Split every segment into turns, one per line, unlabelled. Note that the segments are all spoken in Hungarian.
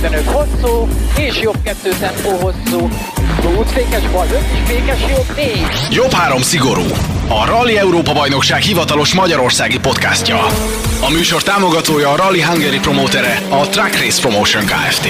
15 hosszú, és jobb kettő tempó hosszú. Útfékes bal, 5 is fékes jobb, 4.
Jobb három szigorú. A Rally Európa Bajnokság hivatalos magyarországi podcastja. A műsor támogatója a Rally Hungary promótere, a Track Race Promotion Kft.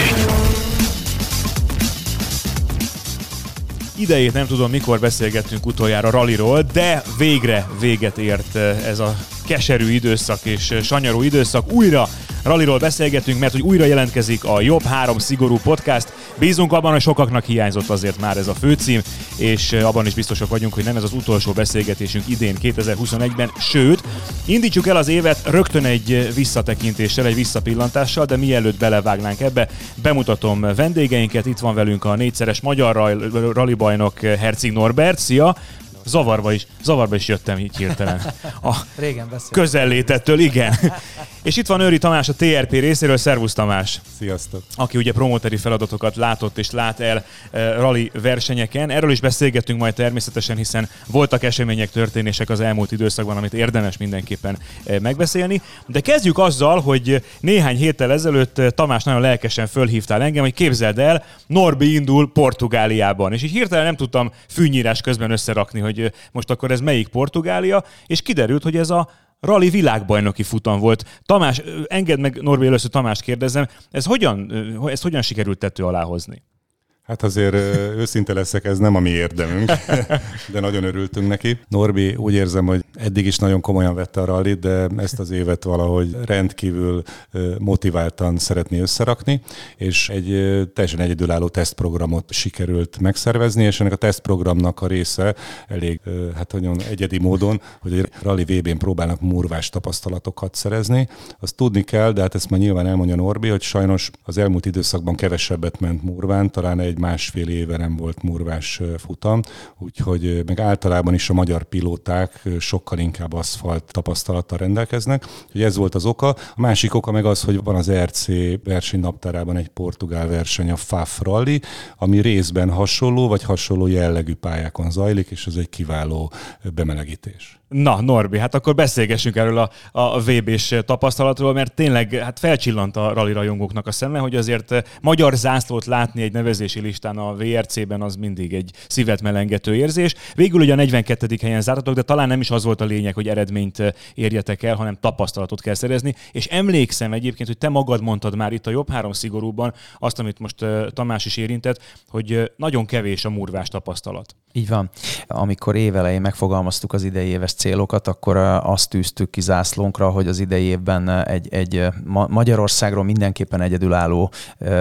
Idejét nem tudom, mikor beszélgettünk utoljára ralliról, de végre véget ért eh, ez a keserű időszak és eh, sanyarú időszak. Újra ralliról beszélgetünk, mert hogy újra jelentkezik a Jobb Három Szigorú Podcast. Bízunk abban, hogy sokaknak hiányzott azért már ez a főcím, és eh, abban is biztosak vagyunk, hogy nem ez az utolsó beszélgetésünk idén 2021-ben, sőt, indítsuk el az évet rögtön egy eh, visszatekintéssel, egy visszapillantással, de mielőtt belevágnánk ebbe, bemutatom vendégeinket. Itt van velünk a négyszeres magyar rally bajnok Herceg Norbert. Szia! Zavarba is, zavarba is jöttem így hirtelen.
A Régen beszéltem.
közellétettől, igen. És itt van Őri Tamás a TRP részéről, Szervusz Tamás.
Sziasztok.
Aki ugye promoteri feladatokat látott és lát el e, rally versenyeken. Erről is beszélgetünk majd természetesen, hiszen voltak események, történések az elmúlt időszakban, amit érdemes mindenképpen e, megbeszélni. De kezdjük azzal, hogy néhány héttel ezelőtt Tamás nagyon lelkesen fölhívtál engem, hogy képzeld el, Norbi indul Portugáliában. És így hirtelen nem tudtam fűnyírás közben összerakni, hogy most akkor ez melyik Portugália, és kiderült, hogy ez a rally világbajnoki futam volt. Tamás, engedd meg Norbi először Tamást kérdezem, ez hogyan, ezt hogyan sikerült tető alá hozni?
Hát azért őszinte leszek, ez nem a mi érdemünk, de nagyon örültünk neki. Norbi úgy érzem, hogy eddig is nagyon komolyan vette a rallit, de ezt az évet valahogy rendkívül motiváltan szeretné összerakni, és egy teljesen egyedülálló tesztprogramot sikerült megszervezni, és ennek a tesztprogramnak a része elég, hát nagyon egyedi módon, hogy egy rally VB-n próbálnak murvás tapasztalatokat szerezni. Azt tudni kell, de hát ezt már nyilván elmondja Norbi, hogy sajnos az elmúlt időszakban kevesebbet ment murván, talán egy másfél éve nem volt murvás futam, úgyhogy meg általában is a magyar pilóták sokkal inkább aszfalt tapasztalattal rendelkeznek. Úgyhogy ez volt az oka. A másik oka meg az, hogy van az RC versenynaptárában egy portugál verseny, a FAF Rally, ami részben hasonló vagy hasonló jellegű pályákon zajlik, és ez egy kiváló bemelegítés.
Na, Norbi, hát akkor beszélgessünk erről a, a VB-s tapasztalatról, mert tényleg hát felcsillant a rally rajongóknak a szeme, hogy azért eh, magyar zászlót látni egy nevezési listán a VRC-ben az mindig egy szívet melengető érzés. Végül ugye a 42. helyen zártatok, de talán nem is az volt a lényeg, hogy eredményt eh, érjetek el, hanem tapasztalatot kell szerezni. És emlékszem egyébként, hogy te magad mondtad már itt a jobb három szigorúban azt, amit most eh, Tamás is érintett, hogy nagyon kevés a murvás tapasztalat.
Így van. Amikor évelején megfogalmaztuk az idei éves célokat, akkor azt tűztük ki zászlónkra, hogy az idei évben egy, egy Magyarországról mindenképpen egyedülálló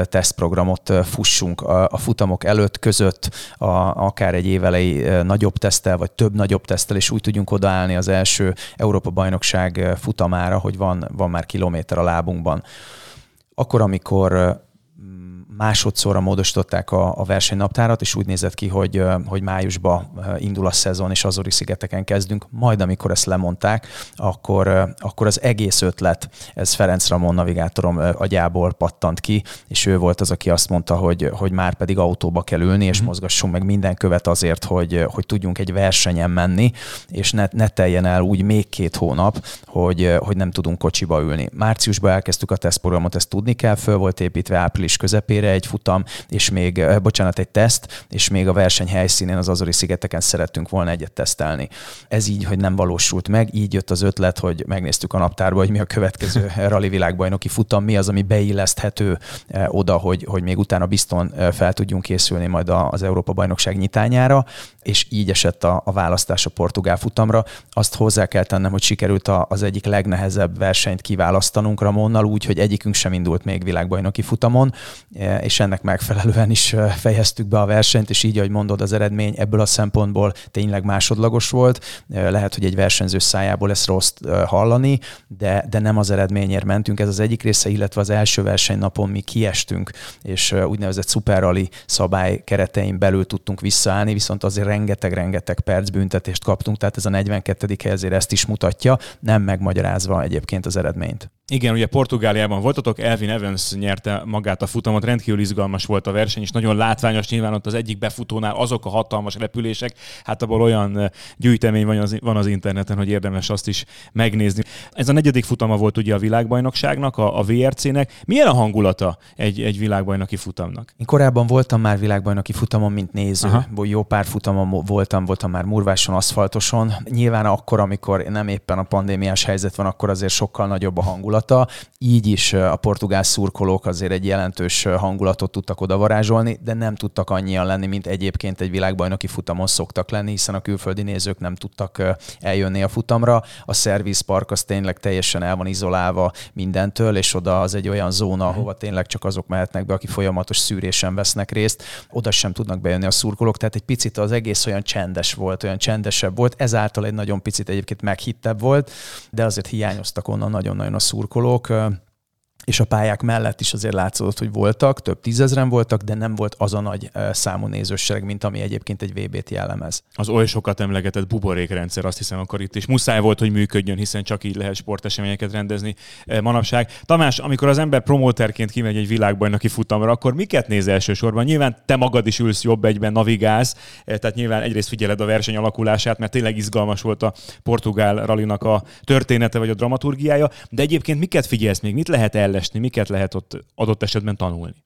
tesztprogramot fussunk a futamok előtt, között, a, akár egy évelei nagyobb tesztel, vagy több nagyobb tesztel, és úgy tudjunk odaállni az első Európa-bajnokság futamára, hogy van, van már kilométer a lábunkban. Akkor, amikor másodszorra módosították a, a versenynaptárat, és úgy nézett ki, hogy, hogy májusban indul a szezon, és Azori szigeteken kezdünk. Majd, amikor ezt lemondták, akkor, akkor az egész ötlet, ez Ferenc Ramon navigátorom agyából pattant ki, és ő volt az, aki azt mondta, hogy, hogy már pedig autóba kell ülni, és mm. mozgassunk meg minden követ azért, hogy, hogy tudjunk egy versenyen menni, és ne, ne teljen el úgy még két hónap, hogy, hogy nem tudunk kocsiba ülni. Márciusban elkezdtük a tesztprogramot, ezt tudni kell, föl volt építve április közepére, egy futam, és még, bocsánat, egy teszt, és még a verseny helyszínén az Azori szigeteken szerettünk volna egyet tesztelni. Ez így, hogy nem valósult meg, így jött az ötlet, hogy megnéztük a naptárba, hogy mi a következő rally világbajnoki futam, mi az, ami beilleszthető oda, hogy, hogy még utána bizton fel tudjunk készülni majd az Európa bajnokság nyitányára, és így esett a, a választás a portugál futamra. Azt hozzá kell tennem, hogy sikerült a, az egyik legnehezebb versenyt kiválasztanunk Ramonnal, úgy, hogy egyikünk sem indult még világbajnoki futamon, és ennek megfelelően is fejeztük be a versenyt, és így, ahogy mondod, az eredmény ebből a szempontból tényleg másodlagos volt. Lehet, hogy egy versenyző szájából ezt rossz hallani, de, de nem az eredményért mentünk. Ez az egyik része, illetve az első versenynapon mi kiestünk, és úgynevezett szuperrali szabály keretein belül tudtunk visszaállni, viszont azért rengeteg-rengeteg perc büntetést kaptunk, tehát ez a 42. hely ezért ezt is mutatja, nem megmagyarázva egyébként az eredményt.
Igen, ugye Portugáliában voltatok, Elvin Evans nyerte magát a futamot, rendkívül izgalmas volt a verseny, és nagyon látványos nyilván ott az egyik befutónál azok a hatalmas repülések, hát abból olyan gyűjtemény van az, van az interneten, hogy érdemes azt is megnézni. Ez a negyedik futama volt ugye a világbajnokságnak, a, a VRC-nek. Milyen a hangulata egy, egy világbajnoki futamnak?
Én korábban voltam már világbajnoki futamon, mint néző. Aha. Jó pár futamon voltam, voltam már murváson, aszfaltoson. Nyilván akkor, amikor nem éppen a pandémiás helyzet van, akkor azért sokkal nagyobb a hangulata. Így is a portugál szurkolók azért egy jelentős hangulatot tudtak oda varázsolni, de nem tudtak annyian lenni, mint egyébként egy világbajnoki futamon szoktak lenni, hiszen a külföldi nézők nem tudtak eljönni a futamra. A szervizpark az tényleg teljesen el van izolálva mindentől, és oda az egy olyan zóna, mhm. ahova tényleg csak azok mehetnek be, akik folyamatos szűrésen vesznek részt. Oda sem tudnak bejönni a szurkolók, tehát egy picit az egész olyan csendes volt, olyan csendesebb volt, ezáltal egy nagyon picit egyébként meghittebb volt, de azért hiányoztak onnan nagyon-nagyon a szurkolók és a pályák mellett is azért látszott, hogy voltak, több tízezren voltak, de nem volt az a nagy számú nézősereg, mint ami egyébként egy VB-t jellemez.
Az oly sokat emlegetett buborékrendszer, azt hiszem akkor itt is muszáj volt, hogy működjön, hiszen csak így lehet sporteseményeket rendezni manapság. Tamás, amikor az ember promóterként kimegy egy világbajnoki futamra, akkor miket néz elsősorban? Nyilván te magad is ülsz jobb egyben, navigálsz, tehát nyilván egyrészt figyeled a verseny alakulását, mert tényleg izgalmas volt a portugál ralinak a története vagy a dramaturgiája, de egyébként miket figyelsz még? Mit lehet el esni, miket lehet ott adott esetben tanulni?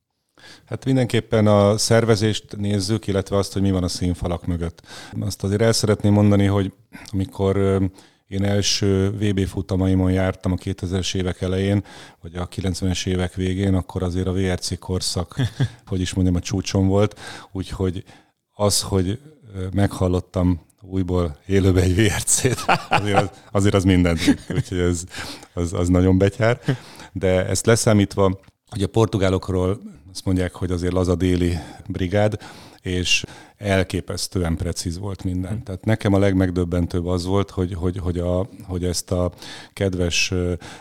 Hát mindenképpen a szervezést nézzük, illetve azt, hogy mi van a színfalak mögött. Azt azért el szeretném mondani, hogy amikor én első VB futamaimon jártam a 2000-es évek elején, vagy a 90-es évek végén, akkor azért a VRC korszak, hogy is mondjam, a csúcson volt, úgyhogy az, hogy meghallottam újból élőbe egy VRC-t, azért az, azért az mindent, úgyhogy ez, az, az nagyon betyár de ezt leszámítva, hogy a portugálokról azt mondják, hogy azért laza déli brigád, és elképesztően precíz volt minden. Tehát nekem a legmegdöbbentőbb az volt, hogy, hogy, hogy, a, hogy ezt a kedves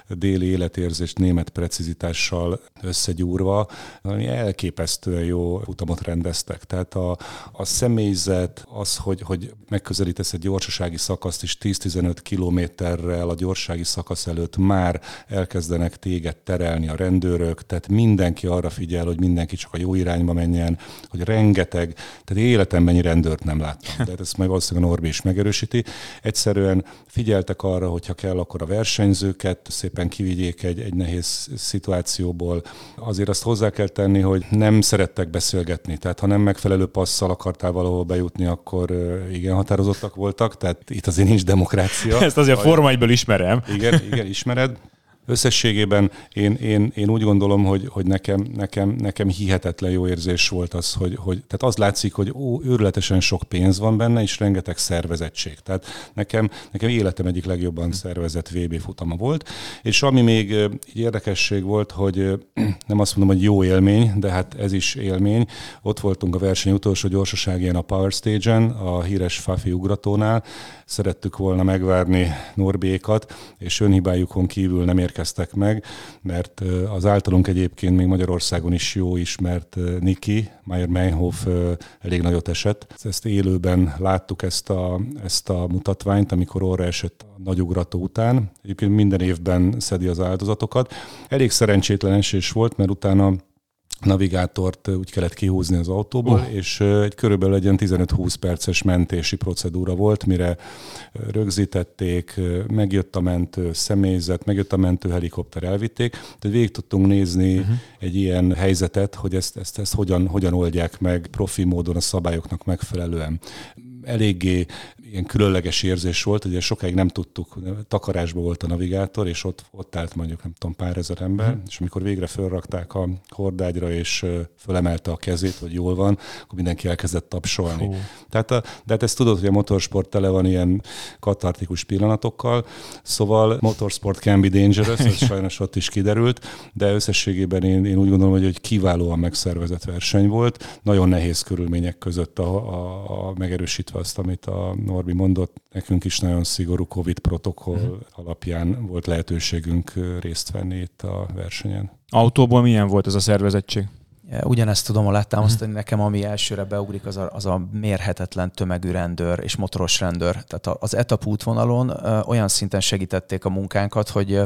déli életérzést német precizitással összegyúrva, ami elképesztően jó utamot rendeztek. Tehát a, a személyzet, az, hogy, hogy megközelítesz egy gyorsasági szakaszt is 10-15 kilométerrel a gyorsági szakasz előtt már elkezdenek téged terelni a rendőrök, tehát mindenki arra figyel, hogy mindenki csak a jó irányba menjen, hogy rengeteg, tehát élet életemben ennyi rendőrt nem láttam. De ezt majd valószínűleg a Norbi is megerősíti. Egyszerűen figyeltek arra, hogy ha kell, akkor a versenyzőket szépen kivigyék egy, egy nehéz szituációból. Azért azt hozzá kell tenni, hogy nem szerettek beszélgetni. Tehát ha nem megfelelő passzal akartál valahol bejutni, akkor igen határozottak voltak. Tehát itt azért nincs demokrácia.
Ezt azért a formájból ismerem.
Igen, igen, ismered. Összességében én, én, én úgy gondolom, hogy, hogy nekem, nekem, nekem hihetetlen jó érzés volt az, hogy, hogy tehát az látszik, hogy ó, őrületesen sok pénz van benne, és rengeteg szervezettség. Tehát nekem, nekem életem egyik legjobban szervezett VB futama volt, és ami még egy érdekesség volt, hogy nem azt mondom, hogy jó élmény, de hát ez is élmény. Ott voltunk a verseny utolsó gyorsaságén a Power Stage-en, a híres Fafi ugratónál, szerettük volna megvárni Norbékat, és önhibájukon kívül nem érkeztek meg, mert az általunk egyébként még Magyarországon is jó ismert Niki, Meyer Meinhof elég nagyot esett. Ezt élőben láttuk ezt a, ezt a mutatványt, amikor orra esett a nagy ugrató után. Egyébként minden évben szedi az áldozatokat. Elég szerencsétlen esés volt, mert utána navigátort úgy kellett kihúzni az autóból, uh. és egy körülbelül egy 15-20 perces mentési procedúra volt, mire rögzítették, megjött a mentő személyzet, megjött a mentő helikopter, elvitték. Tehát végig tudtunk nézni uh-huh. egy ilyen helyzetet, hogy ezt, ezt, ezt hogyan, hogyan oldják meg profi módon a szabályoknak megfelelően eléggé ilyen különleges érzés volt, ugye sokáig nem tudtuk, takarásban volt a navigátor, és ott, ott állt mondjuk nem tudom pár ezer ember, mm. és amikor végre fölrakták a hordágyra, és fölemelte a kezét, hogy jól van, akkor mindenki elkezdett tapsolni. Hú. Tehát a, de hát ezt tudod, hogy a motorsport tele van ilyen katartikus pillanatokkal, szóval motorsport can be dangerous, ez sajnos ott is kiderült, de összességében én, én úgy gondolom, hogy egy kiválóan megszervezett verseny volt, nagyon nehéz körülmények között a, a, a megerősítve azt, amit a Norbi mondott, nekünk is nagyon szigorú COVID protokoll uh-huh. alapján volt lehetőségünk részt venni itt a versenyen.
Autóból milyen volt ez a szervezettség?
Ugyanezt tudom alátámasztani, uh-huh. nekem ami elsőre beugrik, az a, az a mérhetetlen tömegű rendőr és motoros rendőr. Tehát az etap útvonalon olyan szinten segítették a munkánkat, hogy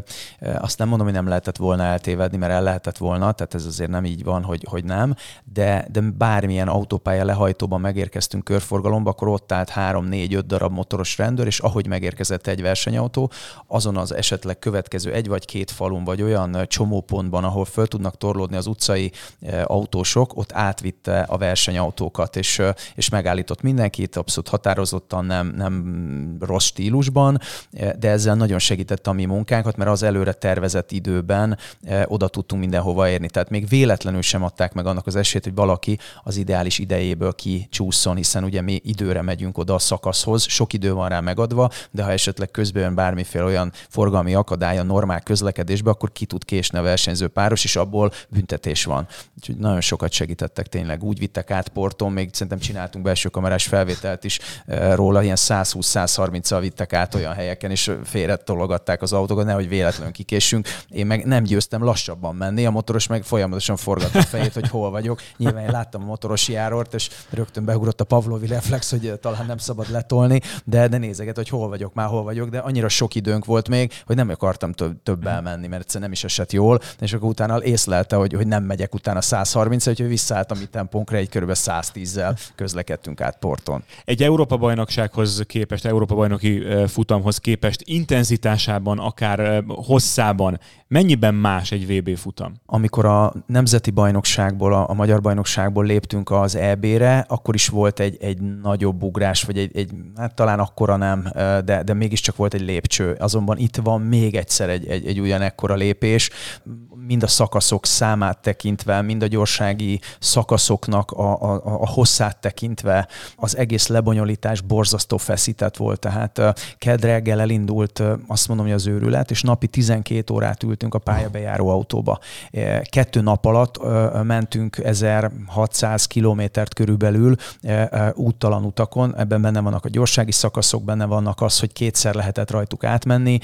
azt nem mondom, hogy nem lehetett volna eltévedni, mert el lehetett volna, tehát ez azért nem így van, hogy, hogy nem, de, de bármilyen autópálya lehajtóban megérkeztünk körforgalomba, akkor ott állt három, négy, öt darab motoros rendőr, és ahogy megérkezett egy versenyautó, azon az esetleg következő egy vagy két falun, vagy olyan csomópontban, ahol föl tudnak torlódni az utcai autósok, ott átvitte a versenyautókat, és, és megállított mindenkit, abszolút határozottan, nem, nem rossz stílusban, de ezzel nagyon segítette a mi munkánkat, mert az előre tervezett időben oda tudtunk mindenhova érni. Tehát még véletlenül sem adták meg annak az esélyt, hogy valaki az ideális idejéből kicsúszson, hiszen ugye mi időre megyünk oda a szakaszhoz, sok idő van rá megadva, de ha esetleg közben jön bármiféle olyan forgalmi akadály a normál közlekedésbe, akkor ki tud késni a versenyző páros, és abból büntetés van. Úgyhogy nagyon sokat segítettek tényleg. Úgy vittek át porton, még szerintem csináltunk belső kamerás felvételt is eh, róla, ilyen 120-130-al vittek át olyan helyeken, és félre tologatták az autókat, nehogy véletlenül kikésünk. Én meg nem győztem lassabban menni, a motoros meg folyamatosan forgatta a fejét, hogy hol vagyok. Nyilván én láttam a motoros járort, és rögtön beugrott a Pavlovi reflex, hogy talán nem szabad letolni, de, de nézeget, hogy hol vagyok, már hol vagyok, de annyira sok időnk volt még, hogy nem akartam több, több elmenni, mert nem is esett jól, és akkor utána észlelte, hogy, hogy nem megyek utána 130 hogy visszaállt a mi tempónkra, egy kb. 110-zel közlekedtünk át porton.
Egy Európa bajnoksághoz képest, Európa bajnoki futamhoz képest intenzitásában, akár hosszában mennyiben más egy VB futam?
Amikor a nemzeti bajnokságból, a, a magyar bajnokságból léptünk az EB-re, akkor is volt egy, egy nagyobb ugrás, vagy egy, egy hát talán akkora nem, de, de mégiscsak volt egy lépcső. Azonban itt van még egyszer egy, egy, egy ugyanekkora lépés, mind a szakaszok számát tekintve, mind a gyorsági szakaszoknak a, a, a hosszát tekintve az egész lebonyolítás borzasztó feszített volt. Tehát kedd reggel elindult, azt mondom, hogy az őrület, és napi 12 órát ültünk a pályabejáró autóba. Kettő nap alatt mentünk 1600 kilométert körülbelül úttalan utakon, ebben benne vannak a gyorsági szakaszok, benne vannak az, hogy kétszer lehetett rajtuk átmenni,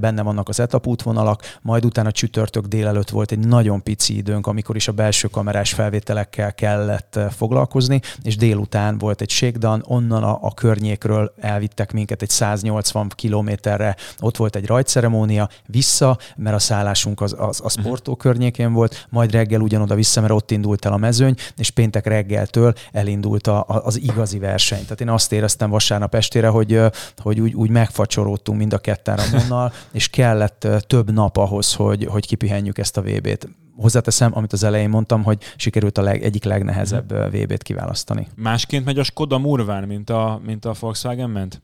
benne vannak az etapútvonalak, majd utána csütörtök délelőtt volt egy nagyon pici időnk, amikor is a belső kamerás felvételekkel kellett foglalkozni, és délután volt egy shakedown, onnan a, a környékről elvittek minket egy 180 kilométerre, ott volt egy rajtceremónia, vissza, mert a szállásunk az, az a sportó uh-huh. környékén volt, majd reggel ugyanoda vissza, mert ott indult el a mezőny, és péntek reggeltől elindult a, a, az igazi verseny. Tehát én azt éreztem vasárnap estére, hogy, hogy úgy, úgy megfacsoródtunk mind a ketten Ramonnal, és kellett több nap ahhoz, hogy, hogy kipihenjük ezt a VB-t hozzáteszem, amit az elején mondtam, hogy sikerült a leg, egyik legnehezebb VB-t kiválasztani.
Másként megy a Skoda Murván, mint a, mint a Volkswagen ment?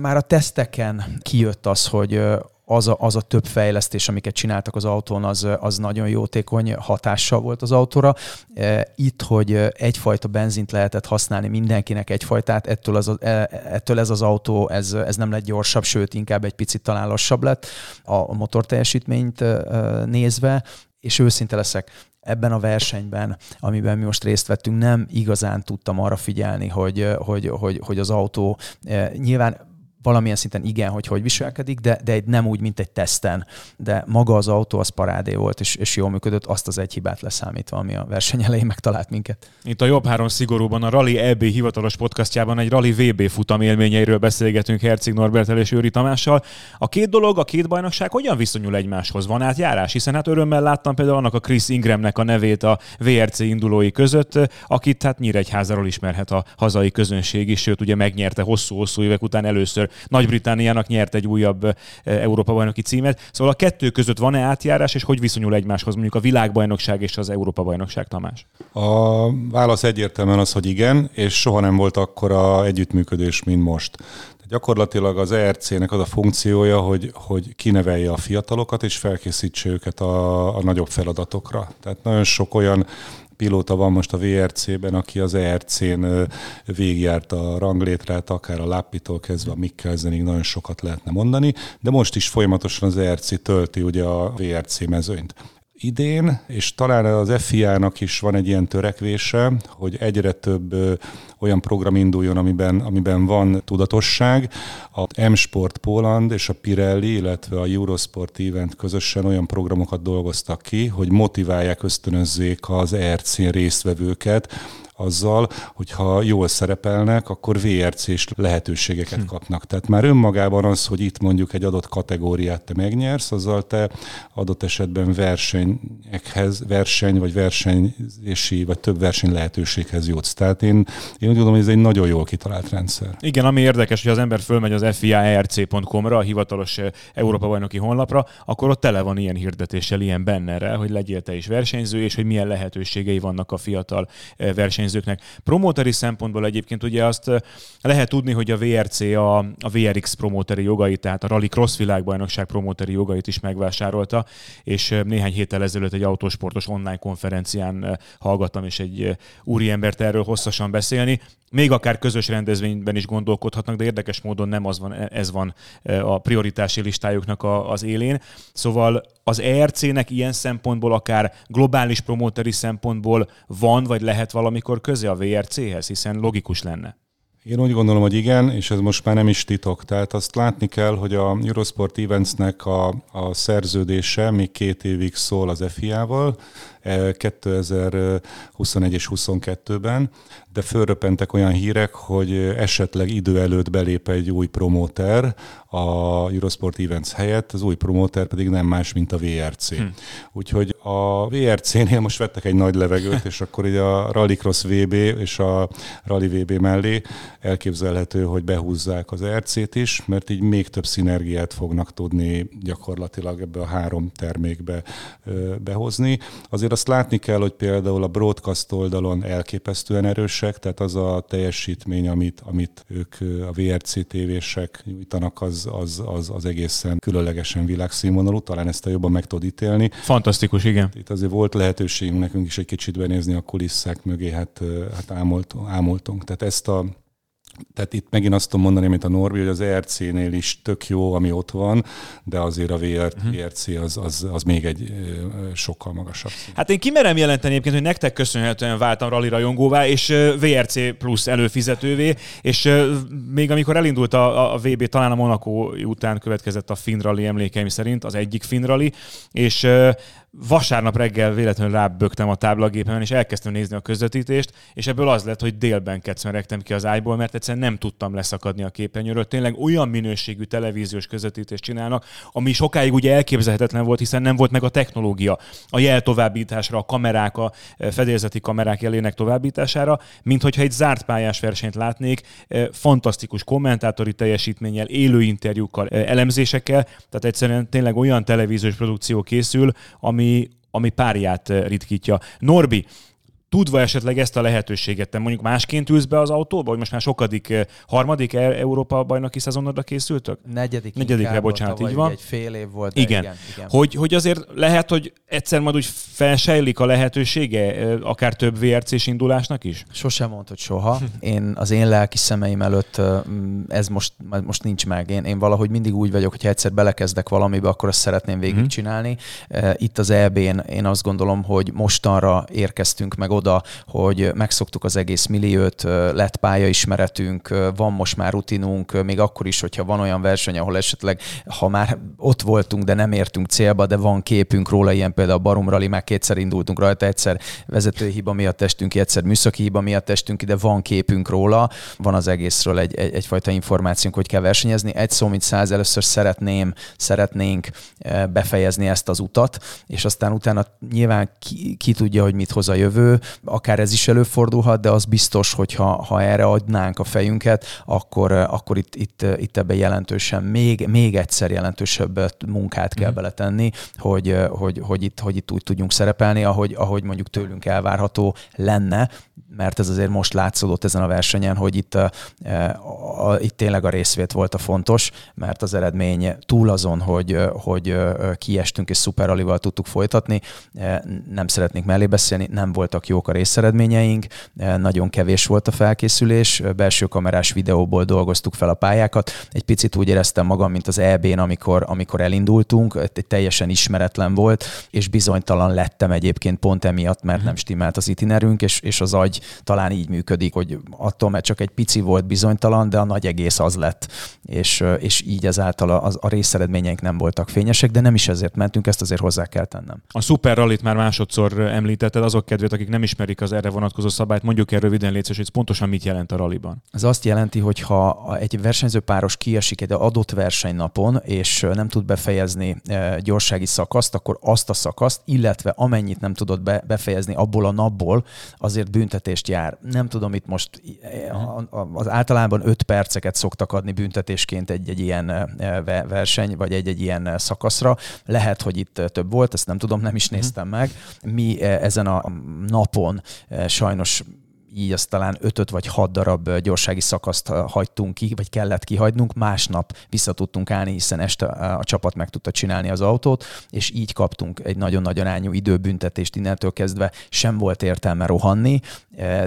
Már a teszteken kijött az, hogy az a, az a több fejlesztés, amiket csináltak az autón, az, az nagyon jótékony hatással volt az autóra. E, itt, hogy egyfajta benzint lehetett használni mindenkinek egyfajtát, ettől, az, e, ettől ez az autó ez, ez nem lett gyorsabb, sőt inkább egy picit talán lassabb lett a motor teljesítményt e, nézve, és őszinte leszek, ebben a versenyben, amiben mi most részt vettünk, nem igazán tudtam arra figyelni, hogy, hogy, hogy, hogy az autó nyilván valamilyen szinten igen, hogy hogy viselkedik, de, de egy, nem úgy, mint egy teszten. De maga az autó az parádé volt, és, és jól működött, azt az egy hibát leszámítva, ami a verseny elején megtalált minket.
Itt a Jobb Három szigorúban a Rally EB hivatalos podcastjában egy Rally VB futam élményeiről beszélgetünk Herceg Norbertel és Őri Tamással. A két dolog, a két bajnokság hogyan viszonyul egymáshoz? Van átjárás? Hiszen hát örömmel láttam például annak a Chris Ingramnek a nevét a VRC indulói között, akit hát Nyíregyházáról ismerhet a hazai közönség is, sőt ugye megnyerte hosszú-hosszú évek után először nagy-Britániának nyert egy újabb Európa-bajnoki címet. Szóval a kettő között van-e átjárás, és hogy viszonyul egymáshoz mondjuk a világbajnokság és az Európa-bajnokság, Tamás?
A válasz egyértelműen az, hogy igen, és soha nem volt akkora együttműködés, mint most. Gyakorlatilag az ERC-nek az a funkciója, hogy, hogy kinevelje a fiatalokat, és felkészítse őket a, a nagyobb feladatokra. Tehát nagyon sok olyan pilóta van most a VRC-ben, aki az ERC-n végigjárt a ranglétrát, akár a Lápitól kezdve a Mikkelzenig nagyon sokat lehetne mondani, de most is folyamatosan az ERC tölti ugye a VRC mezőnyt idén, és talán az FIA-nak is van egy ilyen törekvése, hogy egyre több olyan program induljon, amiben, amiben van tudatosság. A M-Sport Poland és a Pirelli, illetve a Eurosport Event közösen olyan programokat dolgoztak ki, hogy motiválják, ösztönözzék az ERC résztvevőket, azzal, hogyha jól szerepelnek, akkor VRC-s lehetőségeket hm. kapnak. Tehát már önmagában az, hogy itt mondjuk egy adott kategóriát te megnyersz, azzal te adott esetben versenyekhez, verseny vagy versenyési, vagy több verseny lehetőséghez jutsz. Tehát én, én úgy gondolom, hogy ez egy nagyon jól kitalált rendszer.
Igen, ami érdekes, hogy az ember fölmegy az FIARC.com-ra, a hivatalos eh, Európa bajnoki honlapra, akkor ott tele van ilyen hirdetéssel, ilyen bennerrel, hogy legyél te is versenyző, és hogy milyen lehetőségei vannak a fiatal eh, versenyzőknek. Promóteri szempontból egyébként ugye azt lehet tudni, hogy a VRC a, a VRX promóteri jogait, tehát a Rally Cross világbajnokság promóteri jogait is megvásárolta, és néhány héttel ezelőtt egy autósportos online konferencián hallgattam, és egy úri embert erről hosszasan beszélni még akár közös rendezvényben is gondolkodhatnak, de érdekes módon nem az van, ez van a prioritási listájuknak a, az élén. Szóval az ERC-nek ilyen szempontból, akár globális promóteri szempontból van, vagy lehet valamikor köze a VRC-hez, hiszen logikus lenne.
Én úgy gondolom, hogy igen, és ez most már nem is titok. Tehát azt látni kell, hogy a Eurosport Eventsnek a, a szerződése még két évig szól az FIA-val, 2021 és 22-ben, de fölröpentek olyan hírek, hogy esetleg idő előtt belép egy új promóter a Eurosport Events helyett, az új promóter pedig nem más, mint a VRC. Hm. Úgyhogy a VRC-nél most vettek egy nagy levegőt, és akkor így a Rallycross VB és a Rally VB mellé elképzelhető, hogy behúzzák az RC-t is, mert így még több szinergiát fognak tudni gyakorlatilag ebbe a három termékbe behozni. Azért azt látni kell, hogy például a broadcast oldalon elképesztően erősek, tehát az a teljesítmény, amit, amit ők a VRC tévések nyújtanak, az, az, az, az egészen különlegesen világszínvonalú, talán ezt a jobban meg tudod ítélni.
Fantasztikus, igen.
Itt azért volt lehetőségünk nekünk is egy kicsit benézni a kulisszák mögé, hát, hát ámolt, ámultunk. Tehát ezt a tehát itt megint azt tudom mondani, mint a Norbi, hogy az ERC-nél is tök jó, ami ott van, de azért a VR, uh-huh. VRC az, az, az még egy sokkal magasabb. Szín.
Hát én kimerem jelenteni egyébként, hogy nektek köszönhetően váltam rally rajongóvá, és VRC plusz előfizetővé, és még amikor elindult a, a VB, talán a Monaco után következett a Finn Rally emlékeim szerint, az egyik Finn Rally, és vasárnap reggel véletlenül rábögtem a táblagépemen, és elkezdtem nézni a közvetítést, és ebből az lett, hogy délben kecmeregtem ki az ágyból, mert egyszerűen nem tudtam leszakadni a képernyőről. Tényleg olyan minőségű televíziós közvetítést csinálnak, ami sokáig ugye elképzelhetetlen volt, hiszen nem volt meg a technológia a jel továbbításra, a kamerák, a e, fedélzeti kamerák jelének továbbítására, mint hogyha egy zárt pályás versenyt látnék, e, fantasztikus kommentátori teljesítménnyel, élő interjúkkal, e, elemzésekkel, tehát egyszerűen tényleg olyan televíziós produkció készül, ami ami, ami párját eh, ritkítja. Norbi, tudva esetleg ezt a lehetőséget, te mondjuk másként ülsz be az autóba, hogy most már sokadik, eh, harmadik e- Európa bajnoki szezonodra készültök?
Negyedik.
Negyedikre, bocsánat, így van.
Egy fél év volt.
Igen. igen, igen. Hogy, hogy azért lehet, hogy egyszer majd úgy felsejlik a lehetősége, eh, akár több VRC-s indulásnak is?
Sosem mondta, hogy soha. Én, az én lelki szemeim előtt ez most, most nincs meg. Én, én valahogy mindig úgy vagyok, hogy egyszer belekezdek valamibe, akkor azt szeretném végigcsinálni. Mhm. Itt az EB-n én azt gondolom, hogy mostanra érkeztünk meg oda, hogy megszoktuk az egész milliót, lett pályaismeretünk, van most már rutinunk, még akkor is, hogyha van olyan verseny, ahol esetleg, ha már ott voltunk, de nem értünk célba, de van képünk róla, ilyen például a Barum Rally, már kétszer indultunk rajta, egyszer vezetői hiba miatt testünk ki, egyszer műszaki hiba miatt testünk ki, de van képünk róla, van az egészről egy, egy, egyfajta információnk, hogy kell versenyezni. Egy szó, mint száz, először szeretném, szeretnénk befejezni ezt az utat, és aztán utána nyilván ki, ki tudja, hogy mit hoz a jövő, akár ez is előfordulhat, de az biztos, hogy ha, ha erre adnánk a fejünket, akkor, akkor itt, itt, itt ebbe jelentősen, még, még egyszer jelentősebb munkát kell mm. beletenni, hogy, hogy, hogy, itt, hogy itt úgy tudjunk szerepelni, ahogy, ahogy mondjuk tőlünk elvárható lenne, mert ez azért most látszódott ezen a versenyen, hogy itt, a, a, itt tényleg a részvét volt a fontos, mert az eredmény túl azon, hogy, hogy kiestünk és szuperalival tudtuk folytatni, nem szeretnék mellé beszélni, nem voltak jó jók a részeredményeink, nagyon kevés volt a felkészülés, belső kamerás videóból dolgoztuk fel a pályákat. Egy picit úgy éreztem magam, mint az EB-n, amikor, amikor elindultunk, egy teljesen ismeretlen volt, és bizonytalan lettem egyébként pont emiatt, mert nem stimmelt az itinerünk, és, és az agy talán így működik, hogy attól, mert csak egy pici volt bizonytalan, de a nagy egész az lett, és, és így ezáltal a, a, részeredményeink nem voltak fényesek, de nem is ezért mentünk, ezt azért hozzá kell tennem.
A Super Rallyt már másodszor említetted, azok kedvét, akik nem ismerik az erre vonatkozó szabályt, mondjuk el röviden létsz, hogy pontosan mit jelent a rallyban.
Ez azt jelenti, hogy ha egy versenyző páros kiesik egy adott versenynapon, és nem tud befejezni gyorsági szakaszt, akkor azt a szakaszt, illetve amennyit nem tudott be, befejezni abból a napból, azért büntetést jár. Nem tudom, itt most az általában 5 perceket szoktak adni büntetésként egy-egy ilyen verseny, vagy egy-egy ilyen szakaszra. Lehet, hogy itt több volt, ezt nem tudom, nem is néztem meg. Mi ezen a napon sajnos így azt talán ötöt vagy hat darab gyorsági szakaszt hagytunk ki, vagy kellett kihagynunk, másnap vissza tudtunk állni, hiszen este a csapat meg tudta csinálni az autót, és így kaptunk egy nagyon-nagyon ányú időbüntetést innentől kezdve, sem volt értelme rohanni,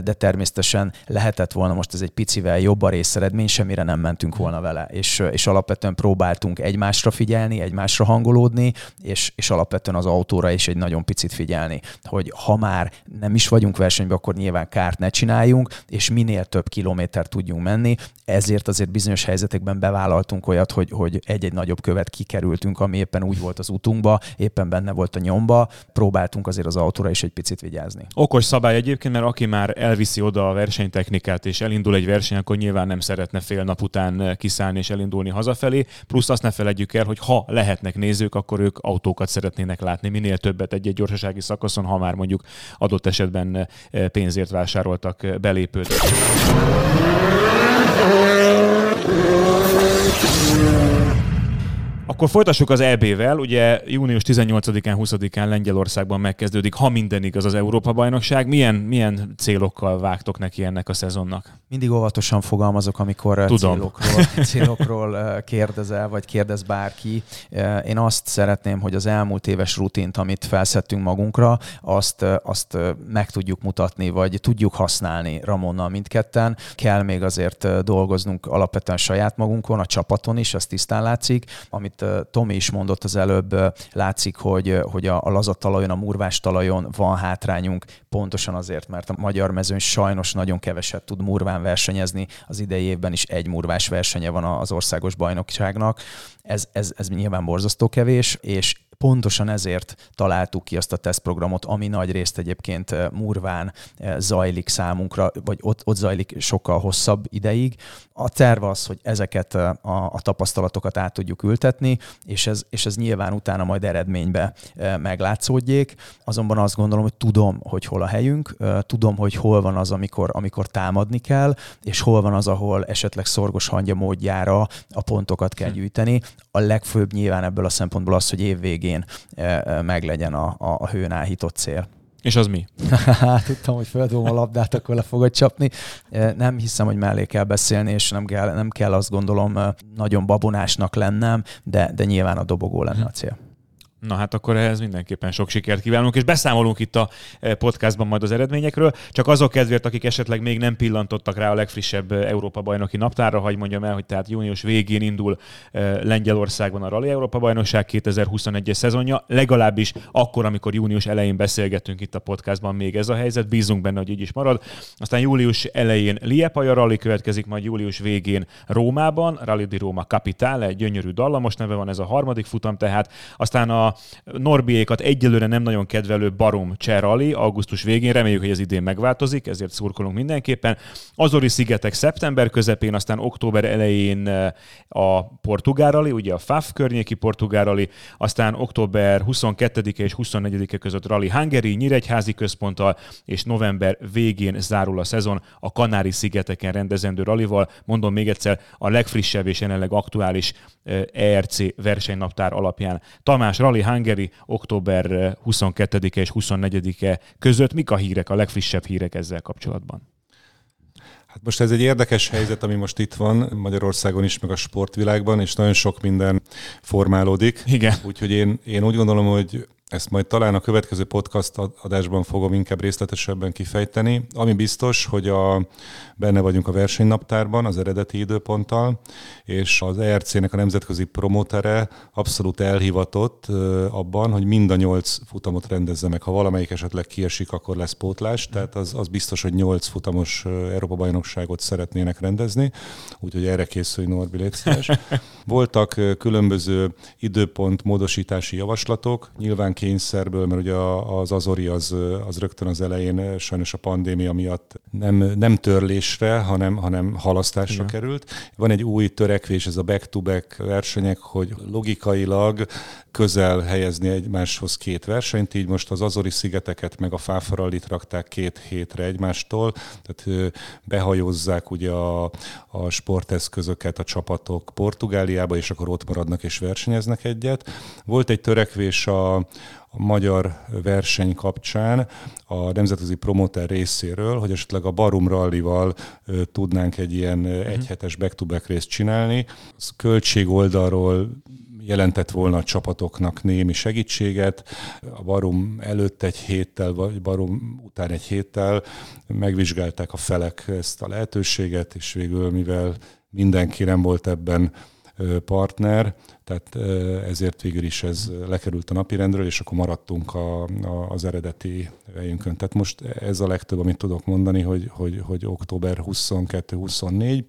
de természetesen lehetett volna most ez egy picivel jobb a részeredmény, semmire nem mentünk volna vele, és, és alapvetően próbáltunk egymásra figyelni, egymásra hangolódni, és, és alapvetően az autóra is egy nagyon picit figyelni, hogy ha már nem is vagyunk versenyben, akkor nyilván kárt ne csináljunk, és minél több kilométer tudjunk menni. Ezért azért bizonyos helyzetekben bevállaltunk olyat, hogy, hogy egy-egy nagyobb követ kikerültünk, ami éppen úgy volt az utunkba, éppen benne volt a nyomba. Próbáltunk azért az autóra is egy picit vigyázni.
Okos szabály egyébként, mert aki már elviszi oda a versenytechnikát és elindul egy verseny, akkor nyilván nem szeretne fél nap után kiszállni és elindulni hazafelé. Plusz azt ne felejtjük el, hogy ha lehetnek nézők, akkor ők autókat szeretnének látni, minél többet egy-egy gyorsasági szakaszon, ha már mondjuk adott esetben pénzért vásárolt voltak belépőt. Akkor folytassuk az EB-vel. Ugye június 18-án, 20-án Lengyelországban megkezdődik, ha minden igaz, az Európa-bajnokság. Milyen, milyen célokkal vágtok neki ennek a szezonnak?
Mindig óvatosan fogalmazok, amikor Tudom. célokról, célokról kérdezel, vagy kérdez bárki. Én azt szeretném, hogy az elmúlt éves rutint, amit felszettünk magunkra, azt, azt meg tudjuk mutatni, vagy tudjuk használni Ramonnal mindketten. Kell még azért dolgoznunk alapvetően saját magunkon, a csapaton is, ez tisztán látszik, amit Tomi is mondott az előbb, látszik, hogy, hogy a, a lazat talajon, a murvás talajon van hátrányunk, pontosan azért, mert a magyar mezőn sajnos nagyon keveset tud murván versenyezni. Az idei évben is egy murvás versenye van az országos bajnokságnak. Ez, ez, ez nyilván borzasztó kevés, és pontosan ezért találtuk ki azt a tesztprogramot, ami nagy részt egyébként eh, murván eh, zajlik számunkra, vagy ott, ott zajlik sokkal hosszabb ideig. A terv az, hogy ezeket eh, a, a tapasztalatokat át tudjuk ültetni, és ez, és ez nyilván utána majd eredménybe meglátszódjék. Azonban azt gondolom, hogy tudom, hogy hol a helyünk, tudom, hogy hol van az, amikor, amikor támadni kell, és hol van az, ahol esetleg szorgos hangya módjára a pontokat kell hm. gyűjteni. A legfőbb nyilván ebből a szempontból az, hogy évvégén végén meglegyen a, a hőn áhított cél.
És az mi?
Tudtam, hogy feldobom a labdát, akkor le fogod csapni. Nem hiszem, hogy mellé kell beszélni, és nem kell, nem kell azt gondolom nagyon babonásnak lennem, de, de nyilván a dobogó lenne a cél.
Na hát akkor ehhez mindenképpen sok sikert kívánunk, és beszámolunk itt a eh, podcastban majd az eredményekről. Csak azok kedvéért, akik esetleg még nem pillantottak rá a legfrissebb eh, Európa bajnoki naptárra, hagy mondjam el, hogy tehát június végén indul eh, Lengyelországban a Rally Európa bajnokság 2021-es szezonja, legalábbis akkor, amikor június elején beszélgetünk itt a podcastban még ez a helyzet, bízunk benne, hogy így is marad. Aztán július elején Liepaja Rally következik, majd július végén Rómában, Rally di Roma Capitale, gyönyörű dallamos neve van ez a harmadik futam, tehát aztán a Norbiékat egyelőre nem nagyon kedvelő Barum Cserali augusztus végén, reméljük, hogy ez idén megváltozik, ezért szurkolunk mindenképpen. Azori szigetek szeptember közepén, aztán október elején eh, a Portugárali, ugye a FAF környéki Portugárali, aztán október 22-e és 24-e között Rally Hungary, Nyíregyházi központtal, és november végén zárul a szezon a Kanári-szigeteken rendezendő rallival. Mondom még egyszer, a legfrissebb és jelenleg aktuális ERC eh, e versenynaptár alapján. Tamás Rally Hungary október 22-e és 24-e között. Mik a hírek, a legfrissebb hírek ezzel kapcsolatban?
Hát most ez egy érdekes helyzet, ami most itt van Magyarországon is, meg a sportvilágban, és nagyon sok minden formálódik.
Igen.
Úgyhogy én, én úgy gondolom, hogy Ezt majd talán a következő podcast adásban fogom inkább részletesebben kifejteni. Ami biztos, hogy a, benne vagyunk a versenynaptárban az eredeti időponttal, és az ERC-nek a nemzetközi promotere abszolút elhivatott abban, hogy mind a nyolc futamot rendezze meg. Ha valamelyik esetleg kiesik, akkor lesz pótlás, tehát az, az biztos, hogy nyolc futamos Európa-bajnokságot szeretnének rendezni, úgyhogy erre készülj Norbi, légy Voltak különböző időpont módosítási javaslatok, nyilván kényszerből, mert ugye az Azori az, az rögtön az elején sajnos a pandémia miatt nem, nem törlésre, hanem, hanem halasztásra Igen. került. Van egy új törekvés, ez a back-to-back versenyek, hogy logikailag közel helyezni egymáshoz két versenyt, így most az Azori szigeteket meg a Fáfarallit rakták két hétre egymástól, tehát behajózzák ugye a, a sporteszközöket a csapatok Portugáliába, és akkor ott maradnak és versenyeznek egyet. Volt egy törekvés a, a magyar verseny kapcsán a nemzetközi promoter részéről, hogy esetleg a Barum Rallival tudnánk egy ilyen uh-huh. egyhetes back-to-back részt csinálni. Az költség oldalról jelentett volna a csapatoknak némi segítséget. A Barum előtt egy héttel, vagy Barum után egy héttel megvizsgálták a felek ezt a lehetőséget, és végül, mivel mindenki nem volt ebben partner, tehát ezért végül is ez lekerült a napirendről, és akkor maradtunk a, a, az eredeti helyünkön. Tehát most ez a legtöbb, amit tudok mondani, hogy, hogy, hogy október 22-24,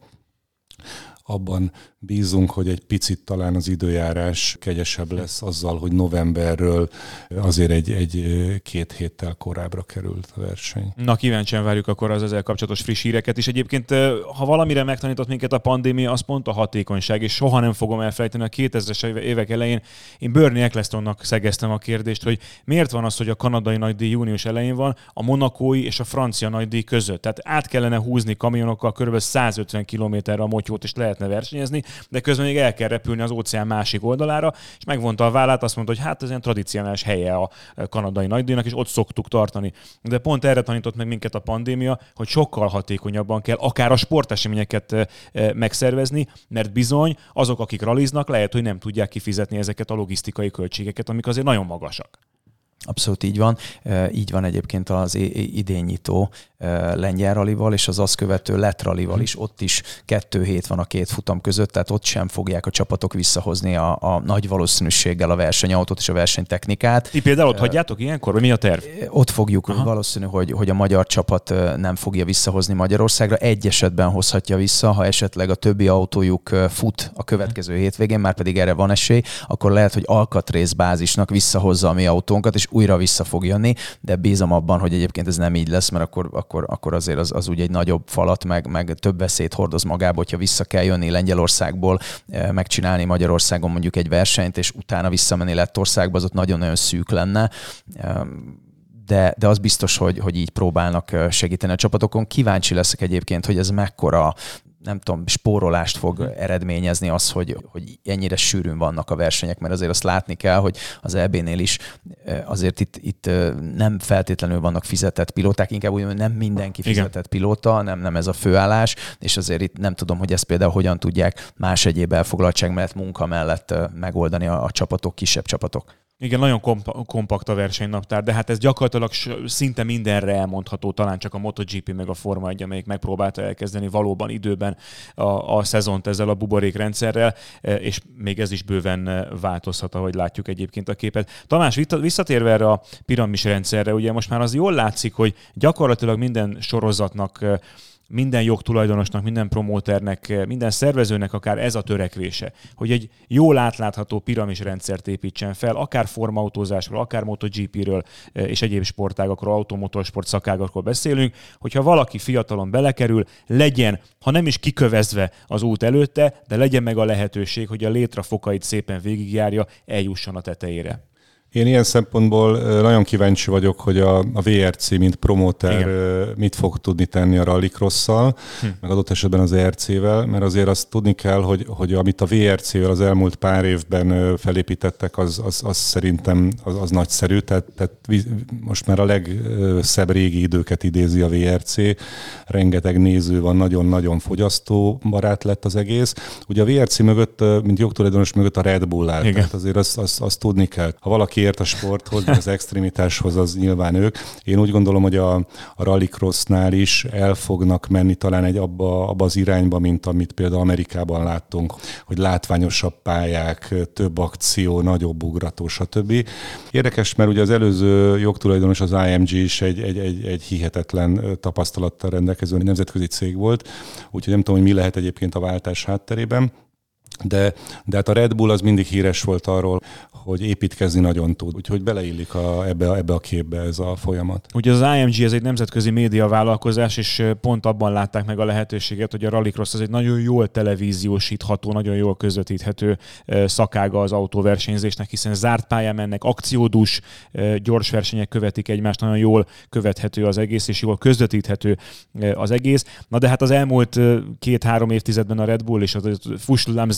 abban bízunk, hogy egy picit talán az időjárás kegyesebb lesz azzal, hogy novemberről azért egy, egy két héttel korábbra került a verseny.
Na kíváncsian várjuk akkor az ezzel kapcsolatos friss híreket is. Egyébként, ha valamire megtanított minket a pandémia, az pont a hatékonyság, és soha nem fogom elfelejteni a 2000-es évek elején. Én Bernie Ecclestonnak szegeztem a kérdést, hogy miért van az, hogy a kanadai nagydíj június elején van, a monakói és a francia nagydíj között. Tehát át kellene húzni kamionokkal kb. 150 km-re a motyót, és lehetne versenyezni, de közben még el kell repülni az óceán másik oldalára, és megvonta a vállát, azt mondta, hogy hát ez ilyen tradicionális helye a kanadai nagydíjnak, és ott szoktuk tartani. De pont erre tanított meg minket a pandémia, hogy sokkal hatékonyabban kell akár a sporteseményeket eh, eh, megszervezni, mert bizony azok, akik raliznak, lehet, hogy nem tudják kifizetni ezeket a logisztikai költségeket, amik azért nagyon magasak.
Abszolút így van. Így van egyébként az idényító lengyel ralival, és az azt követő lett ralival is. Ott is kettő hét van a két futam között, tehát ott sem fogják a csapatok visszahozni a, a nagy valószínűséggel a versenyautót és a versenytechnikát.
Ti például ott hagyjátok ilyenkor, vagy mi a terv?
Ott fogjuk, Aha. valószínű, hogy, hogy a magyar csapat nem fogja visszahozni Magyarországra. Egy esetben hozhatja vissza, ha esetleg a többi autójuk fut a következő hétvégén, már pedig erre van esély, akkor lehet, hogy alkatrészbázisnak visszahozza a mi autónkat, és újra vissza fog jönni, de bízom abban, hogy egyébként ez nem így lesz, mert akkor, akkor, akkor azért az, az úgy egy nagyobb falat, meg, meg több veszélyt hordoz magába, hogyha vissza kell jönni Lengyelországból, eh, megcsinálni Magyarországon mondjuk egy versenyt, és utána visszamenni Lettországba, az ott nagyon-nagyon szűk lenne de, de az biztos, hogy, hogy így próbálnak eh, segíteni a csapatokon. Kíváncsi leszek egyébként, hogy ez mekkora nem tudom, spórolást fog mhm. eredményezni az, hogy, hogy ennyire sűrűn vannak a versenyek, mert azért azt látni kell, hogy az EB-nél is azért itt, itt nem feltétlenül vannak fizetett pilóták, inkább úgy, hogy nem mindenki fizetett Igen. pilóta, nem, nem ez a főállás, és azért itt nem tudom, hogy ezt például hogyan tudják más egyéb elfoglaltság mellett, munka mellett megoldani a, a csapatok, kisebb csapatok.
Igen, nagyon komp- kompakt a versenynaptár, de hát ez gyakorlatilag szinte mindenre elmondható, talán csak a MotoGP meg a Forma 1, amelyik megpróbálta elkezdeni valóban időben a, a szezont ezzel a buborékrendszerrel, e, és még ez is bőven e, változhat, ahogy látjuk egyébként a képet. Tamás, visszatérve erre a piramis rendszerre, ugye most már az jól látszik, hogy gyakorlatilag minden sorozatnak e, minden jogtulajdonosnak, minden promóternek, minden szervezőnek akár ez a törekvése, hogy egy jól átlátható piramis rendszert építsen fel, akár formautózásról, akár MotoGP-ről eh, és egyéb sportágakról, automotorsport szakágakról beszélünk, hogyha valaki fiatalon belekerül, legyen, ha nem is kikövezve az út előtte, de legyen meg a lehetőség, hogy a létre fokait szépen végigjárja, eljusson a tetejére.
Én ilyen szempontból nagyon kíváncsi vagyok, hogy a, a VRC, mint promóter Igen. mit fog tudni tenni a rallycrosszal, hm. meg adott esetben az ERC-vel, mert azért azt tudni kell, hogy, hogy amit a VRC-vel az elmúlt pár évben felépítettek, az, az, az szerintem az, az nagyszerű, tehát, tehát most már a legszebb régi időket idézi a VRC, rengeteg néző van, nagyon-nagyon fogyasztó barát lett az egész. Ugye a VRC mögött, mint jogtulajdonos mögött a Red Bull áll, tehát azért azt, azt, azt tudni kell. Ha valaki ért a sporthoz, az extremitáshoz, az nyilván ők. Én úgy gondolom, hogy a, a rallycrossnál is el fognak menni talán egy abba, abba az irányba, mint amit például Amerikában láttunk, hogy látványosabb pályák, több akció, nagyobb ugrató, stb. Érdekes, mert ugye az előző jogtulajdonos az IMG is egy, egy, egy, egy hihetetlen tapasztalattal rendelkező nemzetközi cég volt, úgyhogy nem tudom, hogy mi lehet egyébként a váltás hátterében. De, de hát a Red Bull az mindig híres volt arról, hogy építkezni nagyon tud. Úgyhogy beleillik a, ebbe, ebbe a képbe ez a folyamat.
Ugye az IMG ez egy nemzetközi média vállalkozás, és pont abban látták meg a lehetőséget, hogy a Rallycross az egy nagyon jól televíziósítható, nagyon jól közvetíthető szakága az autóversenyzésnek, hiszen zárt pályán mennek, akciódus, gyors versenyek követik egymást, nagyon jól követhető az egész, és jól közvetíthető az egész. Na de hát az elmúlt két-három évtizedben a Red Bull és az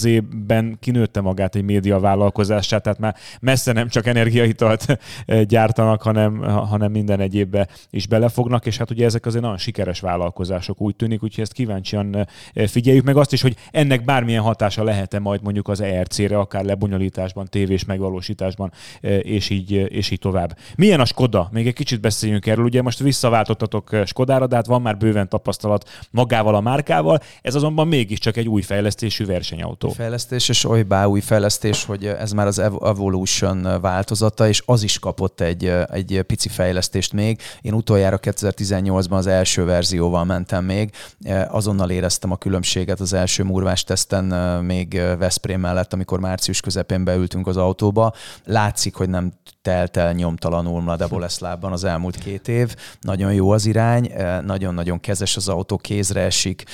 Fusllamzében kinőtte magát egy média vállalkozását, tehát már messze nem csak energiaitalt gyártanak, hanem, hanem minden egyébbe is belefognak, és hát ugye ezek azért nagyon sikeres vállalkozások úgy tűnik, úgyhogy ezt kíváncsian figyeljük meg azt is, hogy ennek bármilyen hatása lehet-e majd mondjuk az ERC-re, akár lebonyolításban, tévés megvalósításban, és így, és így tovább. Milyen a Skoda? Még egy kicsit beszéljünk erről. Ugye most visszaváltottatok Skodára, de hát van már bőven tapasztalat magával a márkával, ez azonban mégiscsak egy új fejlesztésű versenyautó.
Fejlesztés, és olybá új fejlesztés, hogy ez már az Evolution változata, és az is kapott egy, egy pici fejlesztést még. Én utoljára 2018-ban az első verzióval mentem még, azonnal éreztem a különbséget az első murvás teszten még Veszprém mellett, amikor március közepén beültünk az autóba. Látszik, hogy nem telt el nyomtalanul Mladeboleszlában az elmúlt két év. Nagyon jó az irány, nagyon-nagyon kezes az autó, kézre esik,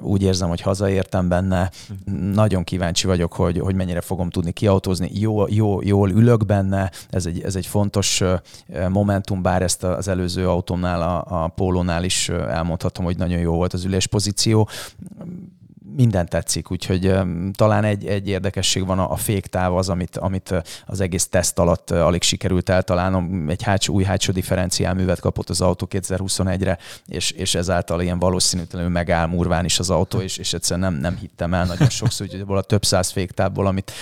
úgy érzem, hogy hazaértem benne. Nagyon kíváncsi vagyok, hogy, hogy mennyire fogom tudni kiautózni. Jó, jó, jól ülök benne, ez egy, ez egy fontos momentum, bár ezt az előző autómnál, a, a pólónál is elmondhatom, hogy nagyon jó volt az üléspozíció minden tetszik, úgyhogy talán egy, egy érdekesség van a, féktáv az, amit, amit az egész teszt alatt alig sikerült eltalálnom. Egy hátsó, új hátsó differenciálművet kapott az autó 2021-re, és, és ezáltal ilyen valószínűtlenül megáll murván is az autó, és, és egyszerűen nem, nem hittem el nagyon sokszor, hogy a több száz féktávból, amit,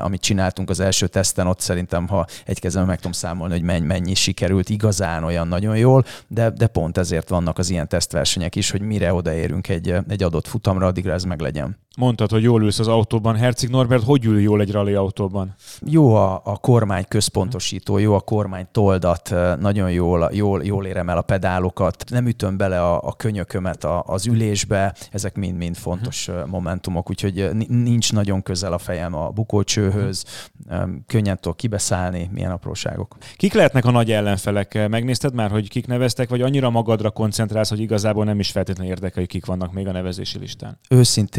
amit csináltunk az első teszten, ott szerintem, ha egy kezem meg tudom számolni, hogy mennyi, mennyi sikerült igazán olyan nagyon jól, de, de pont ezért vannak az ilyen tesztversenyek is, hogy mire odaérünk egy, egy adott futamra, addigra ez meg meg legyen.
Mondtad, hogy jól ülsz az autóban. Herceg Norbert, hogy ül jól egy rally autóban?
Jó a, a kormány központosító, jó a kormány toldat, nagyon jól, jól, jól érem el a pedálokat, nem ütöm bele a, a könyökömet a, az ülésbe, ezek mind-mind fontos uh-huh. momentumok, úgyhogy nincs nagyon közel a fejem a bukócsőhöz, uh-huh. könnyen tudok kibeszállni, milyen apróságok.
Kik lehetnek a nagy ellenfelek? Megnézted már, hogy kik neveztek, vagy annyira magadra koncentrálsz, hogy igazából nem is feltétlenül érdekel, hogy kik vannak még a nevezési listán?
Őszintén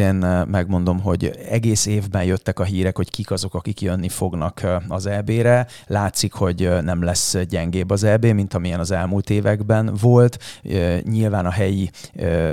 megmondom, hogy egész évben jöttek a hírek, hogy kik azok, akik jönni fognak az EB-re. Látszik, hogy nem lesz gyengébb az EB, mint amilyen az elmúlt években volt. Nyilván a helyi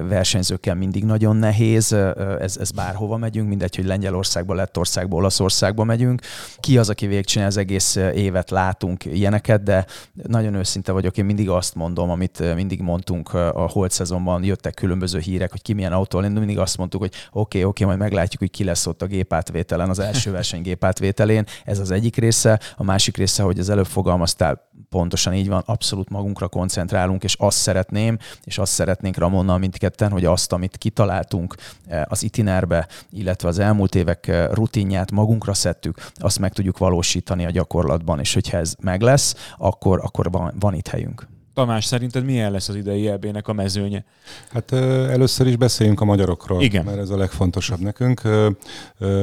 versenyzőkkel mindig nagyon nehéz, ez, ez bárhova megyünk, mindegy, hogy Lengyelországba, Lettországba, Olaszországba megyünk. Ki az, aki végigcsinál az egész évet, látunk ilyeneket, de nagyon őszinte vagyok, én mindig azt mondom, amit mindig mondtunk a holt szezonban, jöttek különböző hírek, hogy ki milyen autó, mindig azt mondtuk, hogy oké, oké, majd meglátjuk, hogy ki lesz ott a gépátvételen, az első verseny gépátvételén. Ez az egyik része. A másik része, hogy az előbb fogalmaztál, pontosan így van, abszolút magunkra koncentrálunk, és azt szeretném, és azt szeretnénk Ramonnal mindketten, hogy azt, amit kitaláltunk eh, az itinerbe, illetve az elmúlt évek eh, rutinját magunkra szedtük, azt meg tudjuk valósítani a gyakorlatban, és hogyha ez meg lesz, akkor, akkor van, van itt helyünk.
Tamás, szerinted milyen lesz az idei EB-nek a mezőnye?
Hát először is beszéljünk a magyarokról,
Igen.
mert ez a legfontosabb nekünk.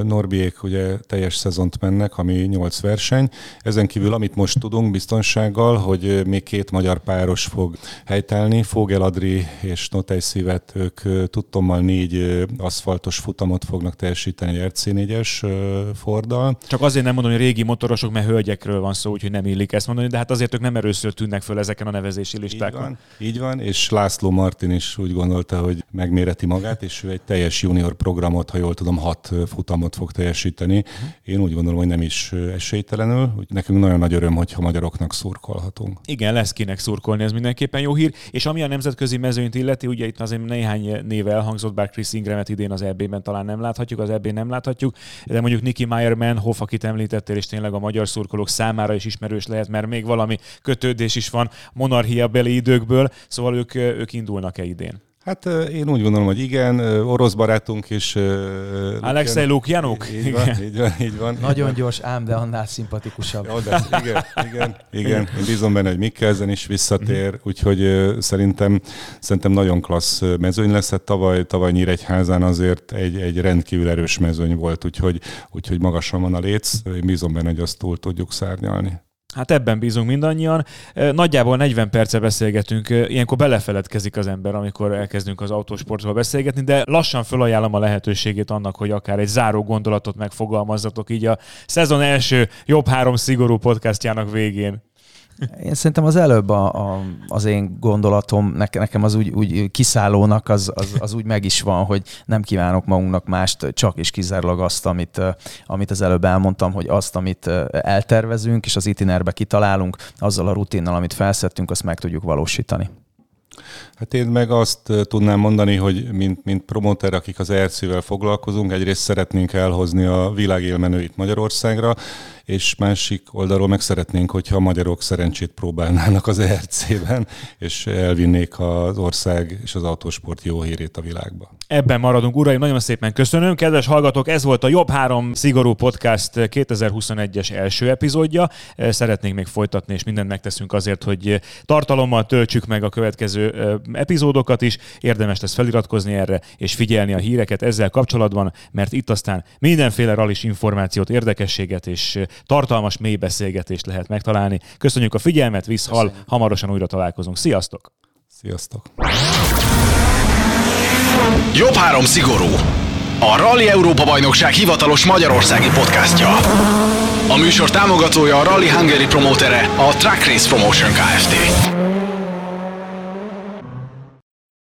Norbiék ugye teljes szezont mennek, ami 8 verseny. Ezen kívül, amit most tudunk biztonsággal, hogy még két magyar páros fog helytelni, Fogel Adri és Notej Szívet, ők tudtommal négy aszfaltos futamot fognak teljesíteni egy RC4-es Forddal.
Csak azért nem mondom, hogy régi motorosok, mert hölgyekről van szó, úgyhogy nem illik ezt mondani, de hát azért ők nem erőször tűnnek föl ezeken a nevezéseken értékelési listákon.
Így van, így van, és László Martin is úgy gondolta, hogy megméreti magát, és ő egy teljes junior programot, ha jól tudom, hat futamot fog teljesíteni. Én úgy gondolom, hogy nem is esélytelenül. Nekünk nagyon nagy öröm, hogyha magyaroknak szurkolhatunk.
Igen, lesz kinek szurkolni, ez mindenképpen jó hír. És ami a nemzetközi mezőnyt illeti, ugye itt azért néhány név elhangzott, bár Chris Ingramet idén az EB-ben talán nem láthatjuk, az EB nem láthatjuk, de mondjuk Niki Meyerman, Hoff, akit említettél, és tényleg a magyar szurkolók számára is ismerős lehet, mert még valami kötődés is van monarchia beli időkből, szóval ők, ők indulnak-e idén?
Hát én úgy gondolom, hogy igen, orosz barátunk is.
Alexei Lukjanuk?
Így van, így van, így van.
Nagyon gyors, ám, de annál szimpatikusabb.
Jó, de igen, igen, igen. Én bízom benne, hogy Mikkelzen is visszatér, mhm. úgyhogy szerintem, szerintem nagyon klassz mezőny lesz. Hát tavaly, tavaly Nyíregyházán azért egy, egy rendkívül erős mezőny volt, úgyhogy, úgyhogy magasan van a léc. Én bízom benne, hogy azt túl tudjuk szárnyalni.
Hát ebben bízunk mindannyian. Nagyjából 40 perce beszélgetünk, ilyenkor belefeledkezik az ember, amikor elkezdünk az autósportról beszélgetni, de lassan felajánlom a lehetőségét annak, hogy akár egy záró gondolatot megfogalmazzatok így a szezon első jobb három szigorú podcastjának végén.
Én szerintem az előbb a, a, az én gondolatom, nekem az úgy, úgy kiszállónak az, az, az úgy meg is van, hogy nem kívánok magunknak mást, csak és kizárólag azt, amit, amit az előbb elmondtam, hogy azt, amit eltervezünk, és az itinerbe kitalálunk, azzal a rutinnal, amit felszettünk, azt meg tudjuk valósítani.
Hát én meg azt tudnám mondani, hogy mint, mint promoter, akik az ERC-vel foglalkozunk, egyrészt szeretnénk elhozni a világ élmenőit Magyarországra, és másik oldalról meg szeretnénk, hogyha a magyarok szerencsét próbálnának az ERC-ben, és elvinnék az ország és az autósport jó hírét a világba.
Ebben maradunk, uraim, nagyon szépen köszönöm. Kedves hallgatók, ez volt a Jobb Három Szigorú Podcast 2021-es első epizódja. Szeretnénk még folytatni, és mindent megteszünk azért, hogy tartalommal töltsük meg a következő epizódokat is. Érdemes lesz feliratkozni erre, és figyelni a híreket ezzel kapcsolatban, mert itt aztán mindenféle ralis információt, érdekességet és tartalmas, mély beszélgetést lehet megtalálni. Köszönjük a figyelmet, visszhal, hamarosan újra találkozunk. Sziasztok!
Sziasztok!
Jobb három szigorú. A Rally Európa Bajnokság hivatalos magyarországi podcastja. A műsor támogatója a Rally Hungary promótere, a Track Race Promotion Kft.